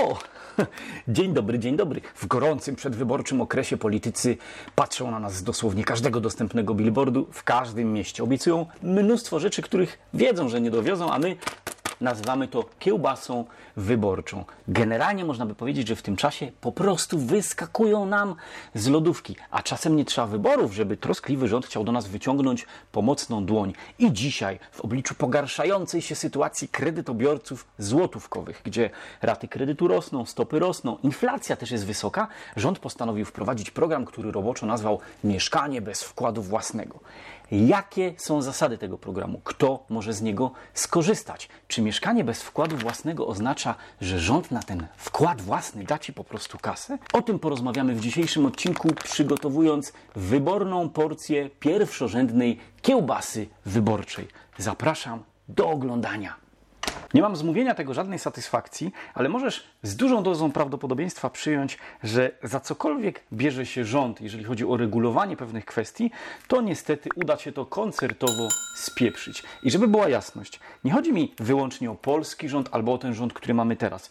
O, dzień dobry, dzień dobry. W gorącym przedwyborczym okresie politycy patrzą na nas z dosłownie każdego dostępnego billboardu w każdym mieście. Obiecują mnóstwo rzeczy, których wiedzą, że nie dowiozą, a my nazywamy to kiełbasą wyborczą. Generalnie można by powiedzieć, że w tym czasie po prostu wyskakują nam z lodówki, a czasem nie trzeba wyborów, żeby troskliwy rząd chciał do nas wyciągnąć pomocną dłoń. I dzisiaj, w obliczu pogarszającej się sytuacji kredytobiorców złotówkowych, gdzie raty kredytu rosną, stopy rosną, inflacja też jest wysoka, rząd postanowił wprowadzić program, który roboczo nazwał Mieszkanie bez wkładu własnego. Jakie są zasady tego programu? Kto może z niego skorzystać? Czy mieszkanie bez wkładu własnego oznacza, że rząd na ten wkład własny da ci po prostu kasę? O tym porozmawiamy w dzisiejszym odcinku, przygotowując wyborną porcję pierwszorzędnej kiełbasy wyborczej. Zapraszam do oglądania. Nie mam zmówienia tego żadnej satysfakcji, ale możesz z dużą dozą prawdopodobieństwa przyjąć, że za cokolwiek bierze się rząd, jeżeli chodzi o regulowanie pewnych kwestii, to niestety uda się to koncertowo spieprzyć. I żeby była jasność, nie chodzi mi wyłącznie o polski rząd albo o ten rząd, który mamy teraz.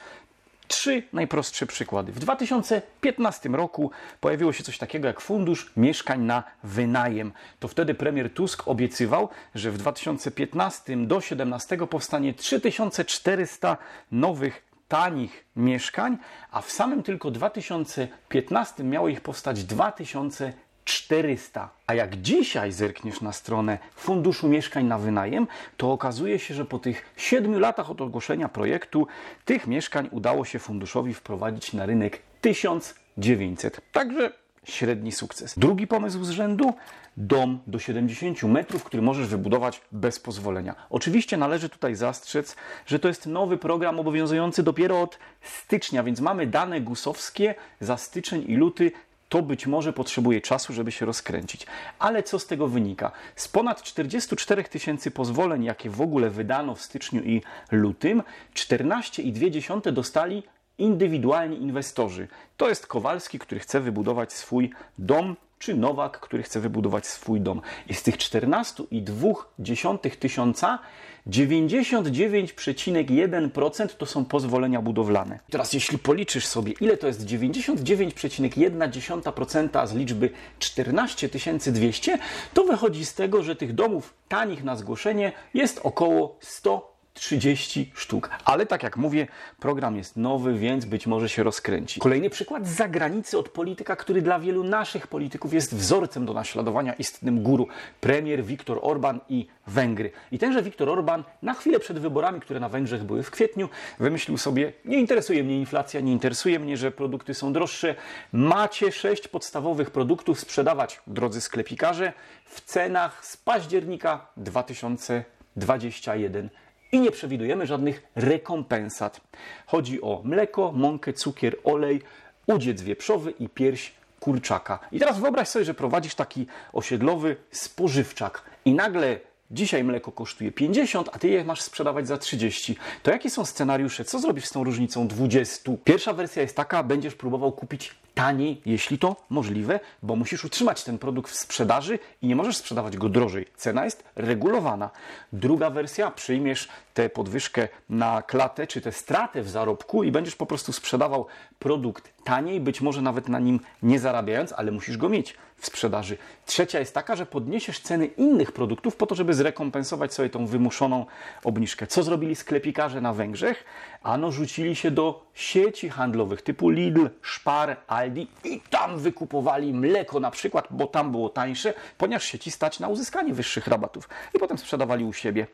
Trzy najprostsze przykłady. W 2015 roku pojawiło się coś takiego jak Fundusz Mieszkań na Wynajem. To wtedy premier Tusk obiecywał, że w 2015 do 2017 powstanie 3400 nowych tanich mieszkań, a w samym tylko 2015 miało ich powstać 2000 400. A jak dzisiaj zerkniesz na stronę Funduszu Mieszkań na Wynajem, to okazuje się, że po tych 7 latach od ogłoszenia projektu tych mieszkań udało się funduszowi wprowadzić na rynek 1900. Także średni sukces. Drugi pomysł z rzędu dom do 70 metrów, który możesz wybudować bez pozwolenia. Oczywiście należy tutaj zastrzec, że to jest nowy program obowiązujący dopiero od stycznia, więc mamy dane gusowskie za styczeń i luty to być może potrzebuje czasu, żeby się rozkręcić. Ale co z tego wynika? Z ponad 44 tysięcy pozwoleń, jakie w ogóle wydano w styczniu i lutym, 14,2 dostali indywidualni inwestorzy. To jest Kowalski, który chce wybudować swój dom czy Nowak, który chce wybudować swój dom. I z tych 14,2 tysiąca 99,1% to są pozwolenia budowlane. Teraz jeśli policzysz sobie, ile to jest 99,1% z liczby 14 200, to wychodzi z tego, że tych domów tanich na zgłoszenie jest około 100 30 sztuk. Ale tak jak mówię, program jest nowy, więc być może się rozkręci. Kolejny przykład z zagranicy od polityka, który dla wielu naszych polityków jest wzorcem do naśladowania istnym guru. Premier Viktor Orban i Węgry. I tenże Viktor Orban na chwilę przed wyborami, które na Węgrzech były w kwietniu, wymyślił sobie, nie interesuje mnie inflacja, nie interesuje mnie, że produkty są droższe. Macie sześć podstawowych produktów sprzedawać, drodzy sklepikarze, w cenach z października 2021 i nie przewidujemy żadnych rekompensat. Chodzi o mleko, mąkę, cukier, olej, udziec wieprzowy i pierś kurczaka. I teraz wyobraź sobie, że prowadzisz taki osiedlowy spożywczak i nagle Dzisiaj mleko kosztuje 50, a ty je masz sprzedawać za 30. To jakie są scenariusze? Co zrobisz z tą różnicą 20? Pierwsza wersja jest taka, będziesz próbował kupić taniej, jeśli to możliwe, bo musisz utrzymać ten produkt w sprzedaży i nie możesz sprzedawać go drożej. Cena jest regulowana. Druga wersja, przyjmiesz tę podwyżkę na klatę, czy tę stratę w zarobku i będziesz po prostu sprzedawał produkt taniej, być może nawet na nim nie zarabiając, ale musisz go mieć w sprzedaży. Trzecia jest taka, że podniesiesz ceny innych produktów po to, żeby zrekompensować sobie tą wymuszoną obniżkę. Co zrobili sklepikarze na Węgrzech? Ano rzucili się do sieci handlowych typu Lidl, Spar, Aldi i tam wykupowali mleko na przykład, bo tam było tańsze, ponieważ sieci stać na uzyskanie wyższych rabatów i potem sprzedawali u siebie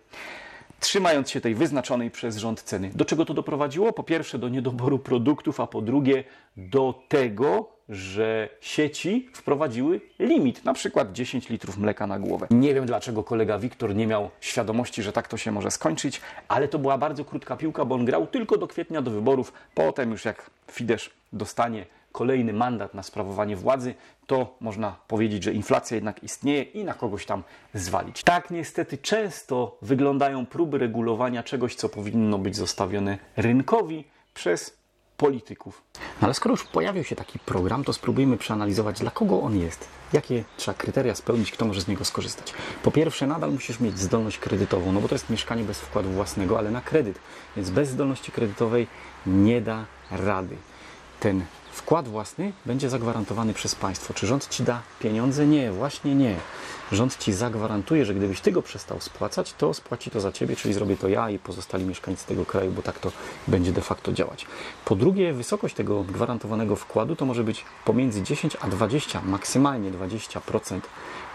trzymając się tej wyznaczonej przez rząd ceny. Do czego to doprowadziło? Po pierwsze do niedoboru produktów, a po drugie do tego, że sieci wprowadziły limit, na przykład 10 litrów mleka na głowę. Nie wiem dlaczego kolega Wiktor nie miał świadomości, że tak to się może skończyć, ale to była bardzo krótka piłka, bo on grał tylko do kwietnia do wyborów. Potem już jak Fidesz dostanie kolejny mandat na sprawowanie władzy, to można powiedzieć, że inflacja jednak istnieje i na kogoś tam zwalić. Tak niestety często wyglądają próby regulowania czegoś, co powinno być zostawione rynkowi przez polityków. No ale skoro już pojawił się taki program, to spróbujmy przeanalizować, dla kogo on jest. Jakie trzeba kryteria spełnić, kto może z niego skorzystać. Po pierwsze, nadal musisz mieć zdolność kredytową, no bo to jest mieszkanie bez wkładu własnego, ale na kredyt. Więc bez zdolności kredytowej nie da rady. Ten wkład własny będzie zagwarantowany przez państwo. Czy rząd ci da pieniądze? Nie, właśnie nie. Rząd ci zagwarantuje, że gdybyś ty go przestał spłacać, to spłaci to za ciebie, czyli zrobię to ja i pozostali mieszkańcy tego kraju, bo tak to będzie de facto działać. Po drugie, wysokość tego gwarantowanego wkładu to może być pomiędzy 10 a 20, maksymalnie 20%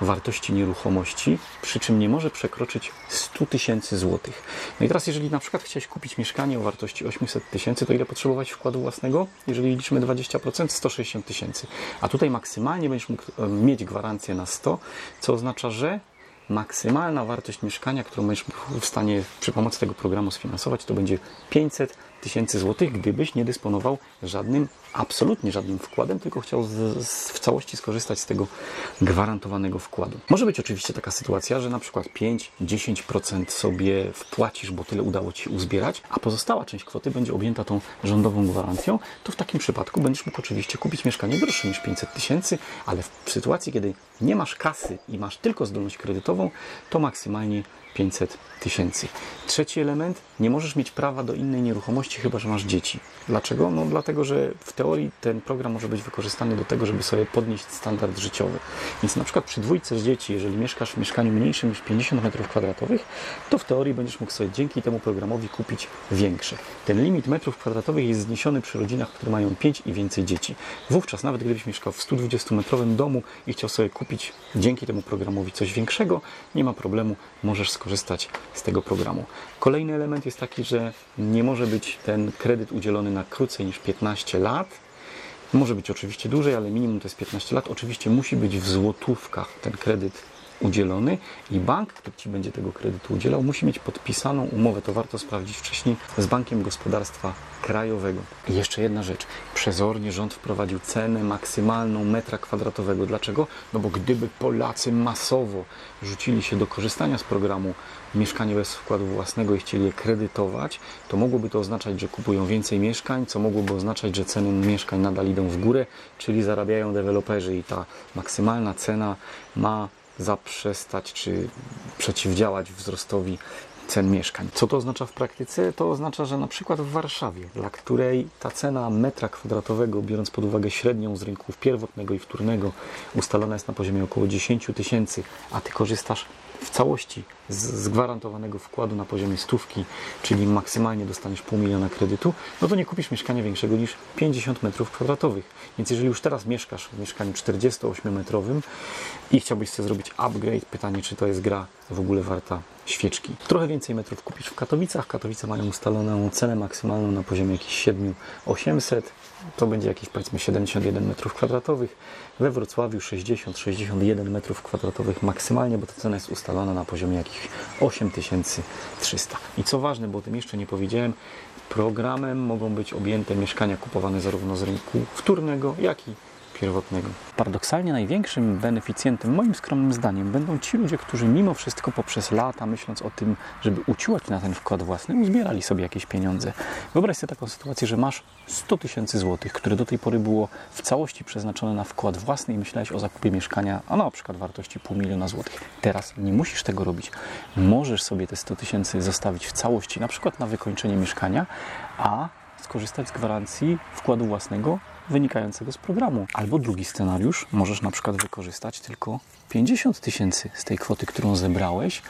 wartości nieruchomości, przy czym nie może przekroczyć 100 tysięcy złotych. No i teraz, jeżeli na przykład chciałeś kupić mieszkanie o wartości 800 tysięcy, to ile potrzebować wkładu własnego? Jeżeli liczymy 20%, 160 tysięcy. A tutaj maksymalnie będziesz mógł e, mieć gwarancję na 100, co oznacza, że maksymalna wartość mieszkania, którą będziesz w stanie przy pomocy tego programu sfinansować, to będzie 500 tysięcy złotych, gdybyś nie dysponował żadnym, absolutnie żadnym wkładem, tylko chciał z, z, w całości skorzystać z tego gwarantowanego wkładu. Może być oczywiście taka sytuacja, że na przykład 5-10% sobie wpłacisz, bo tyle udało Ci uzbierać, a pozostała część kwoty będzie objęta tą rządową gwarancją, to w takim przypadku będziesz mógł oczywiście kupić mieszkanie droższe niż 500 tysięcy, ale w sytuacji, kiedy nie masz kasy i masz tylko zdolność kredytową, to maksymalnie 500 tysięcy. Trzeci element, nie możesz mieć prawa do innej nieruchomości, chyba że masz dzieci. Dlaczego? No dlatego, że w teorii ten program może być wykorzystany do tego, żeby sobie podnieść standard życiowy. Więc na przykład przy dwójce z dzieci, jeżeli mieszkasz w mieszkaniu mniejszym niż 50 m2, to w teorii będziesz mógł sobie dzięki temu programowi kupić większe. Ten limit metrów kwadratowych jest zniesiony przy rodzinach, które mają 5 i więcej dzieci. Wówczas nawet gdybyś mieszkał w 120-metrowym domu i chciał sobie kupić dzięki temu programowi coś większego, nie ma problemu, możesz skorzystać z tego programu. Kolejny element jest taki, że nie może być ten kredyt udzielony na krócej niż 15 lat. Może być oczywiście dłużej, ale minimum to jest 15 lat. Oczywiście musi być w złotówkach ten kredyt udzielony i bank, który Ci będzie tego kredytu udzielał, musi mieć podpisaną umowę, to warto sprawdzić wcześniej, z Bankiem Gospodarstwa Krajowego. I jeszcze jedna rzecz. Przezornie rząd wprowadził cenę maksymalną metra kwadratowego. Dlaczego? No bo gdyby Polacy masowo rzucili się do korzystania z programu mieszkanie bez wkładu własnego i chcieli je kredytować, to mogłoby to oznaczać, że kupują więcej mieszkań, co mogłoby oznaczać, że ceny mieszkań nadal idą w górę, czyli zarabiają deweloperzy i ta maksymalna cena ma zaprzestać czy przeciwdziałać wzrostowi cen mieszkań. Co to oznacza w praktyce? To oznacza, że na przykład w Warszawie, dla której ta cena metra kwadratowego, biorąc pod uwagę średnią z rynków pierwotnego i wtórnego, ustalona jest na poziomie około 10 tysięcy, a Ty korzystasz w całości z gwarantowanego wkładu na poziomie stówki, czyli maksymalnie dostaniesz pół miliona kredytu, no to nie kupisz mieszkania większego niż 50 metrów kwadratowych. Więc jeżeli już teraz mieszkasz w mieszkaniu 48-metrowym i chciałbyś sobie zrobić upgrade, pytanie, czy to jest gra w ogóle warta świeczki. Trochę więcej metrów kupisz w Katowicach. Katowice mają ustaloną cenę maksymalną na poziomie jakichś 7800. To będzie jakieś powiedzmy 71 metrów kwadratowych. We Wrocławiu 60-61 metrów kwadratowych maksymalnie, bo ta cena jest ustalona na poziomie jakichś 8300. I co ważne, bo o tym jeszcze nie powiedziałem, programem mogą być objęte mieszkania kupowane zarówno z rynku wtórnego, jak i pierwotnego. Paradoksalnie największym beneficjentem, moim skromnym zdaniem, będą ci ludzie, którzy mimo wszystko poprzez lata, myśląc o tym, żeby uciłać na ten wkład własny, uzbierali sobie jakieś pieniądze. Wyobraź sobie taką sytuację, że masz 100 tysięcy złotych, które do tej pory było w całości przeznaczone na wkład własny i myślałeś o zakupie mieszkania, a na przykład wartości pół miliona złotych. Teraz nie musisz tego robić. Możesz sobie te 100 tysięcy zostawić w całości, na przykład na wykończenie mieszkania, a skorzystać z gwarancji wkładu własnego wynikającego z programu. Albo drugi scenariusz, możesz na przykład wykorzystać tylko 50 tysięcy z tej kwoty, którą zebrałeś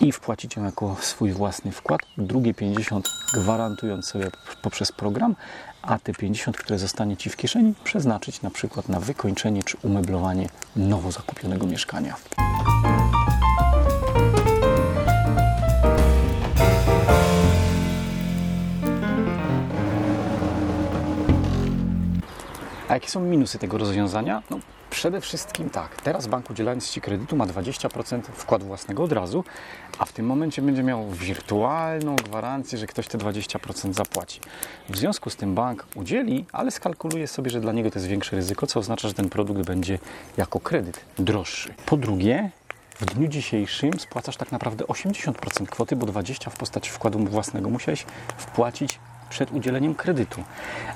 i wpłacić ją jako swój własny wkład, drugie 50 gwarantując sobie poprzez program, a te 50, które zostanie Ci w kieszeni, przeznaczyć na przykład na wykończenie czy umeblowanie nowo zakupionego mieszkania. Jakie są minusy tego rozwiązania? No, przede wszystkim tak, teraz bank udzielając Ci kredytu ma 20% wkładu własnego od razu, a w tym momencie będzie miał wirtualną gwarancję, że ktoś te 20% zapłaci. W związku z tym bank udzieli, ale skalkuluje sobie, że dla niego to jest większe ryzyko, co oznacza, że ten produkt będzie jako kredyt droższy. Po drugie, w dniu dzisiejszym spłacasz tak naprawdę 80% kwoty, bo 20% w postaci wkładu własnego musiałeś wpłacić przed udzieleniem kredytu.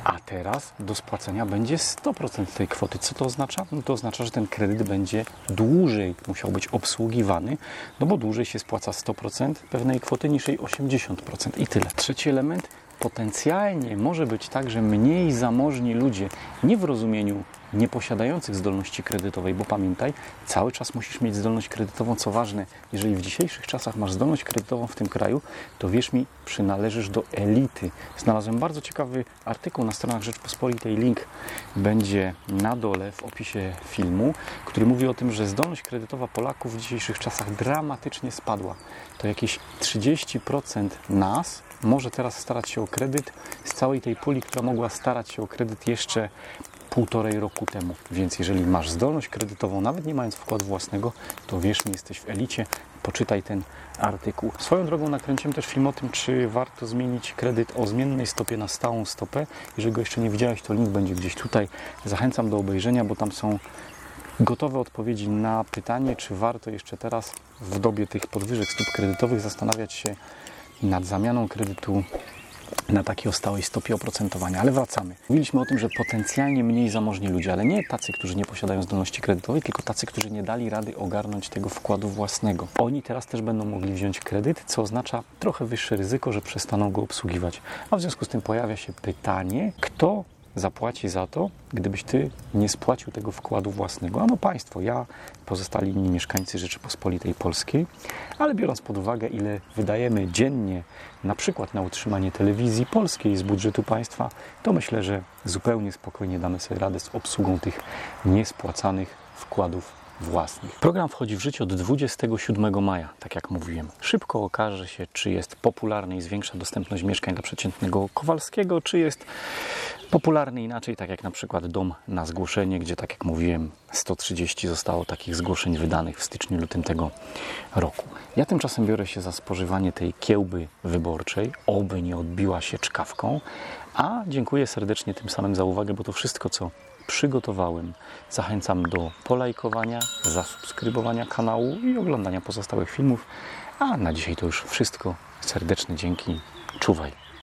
A teraz do spłacenia będzie 100% tej kwoty. Co to oznacza? No to oznacza, że ten kredyt będzie dłużej musiał być obsługiwany, no bo dłużej się spłaca 100% pewnej kwoty niż jej 80% i tyle. Trzeci element potencjalnie może być tak, że mniej zamożni ludzie, nie w rozumieniu nieposiadających zdolności kredytowej, bo pamiętaj, cały czas musisz mieć zdolność kredytową, co ważne, jeżeli w dzisiejszych czasach masz zdolność kredytową w tym kraju, to wierz mi, przynależysz do elity. Znalazłem bardzo ciekawy artykuł na stronach Rzeczpospolitej, link będzie na dole w opisie filmu, który mówi o tym, że zdolność kredytowa Polaków w dzisiejszych czasach dramatycznie spadła. To jakieś 30% nas może teraz starać się o kredyt z całej tej puli, która mogła starać się o kredyt jeszcze półtorej roku temu. Więc jeżeli masz zdolność kredytową, nawet nie mając wkładu własnego, to wiesz mi, jesteś w elicie. Poczytaj ten artykuł. Swoją drogą nakręciłem też film o tym, czy warto zmienić kredyt o zmiennej stopie na stałą stopę. Jeżeli go jeszcze nie widziałeś, to link będzie gdzieś tutaj. Zachęcam do obejrzenia, bo tam są gotowe odpowiedzi na pytanie, czy warto jeszcze teraz w dobie tych podwyżek stóp kredytowych zastanawiać się nad zamianą kredytu na takiej stałej stopie oprocentowania. Ale wracamy. Mówiliśmy o tym, że potencjalnie mniej zamożni ludzie, ale nie tacy, którzy nie posiadają zdolności kredytowej, tylko tacy, którzy nie dali rady ogarnąć tego wkładu własnego. Oni teraz też będą mogli wziąć kredyt, co oznacza trochę wyższe ryzyko, że przestaną go obsługiwać. A w związku z tym pojawia się pytanie, kto zapłaci za to, gdybyś ty nie spłacił tego wkładu własnego. Ano państwo, ja, pozostali inni mieszkańcy Rzeczypospolitej Polskiej, ale biorąc pod uwagę, ile wydajemy dziennie na przykład na utrzymanie telewizji polskiej z budżetu państwa, to myślę, że zupełnie spokojnie damy sobie radę z obsługą tych niespłacanych wkładów własnych. Program wchodzi w życie od 27 maja, tak jak mówiłem. Szybko okaże się, czy jest popularny i zwiększa dostępność mieszkań dla przeciętnego Kowalskiego, czy jest popularny inaczej, tak jak na przykład dom na zgłoszenie, gdzie, tak jak mówiłem, 130 zostało takich zgłoszeń wydanych w styczniu, lutym tego roku. Ja tymczasem biorę się za spożywanie tej kiełby wyborczej, oby nie odbiła się czkawką, a dziękuję serdecznie tym samym za uwagę, bo to wszystko, co przygotowałem. Zachęcam do polajkowania, zasubskrybowania kanału i oglądania pozostałych filmów. A na dzisiaj to już wszystko. Serdeczne dzięki. Czuwaj.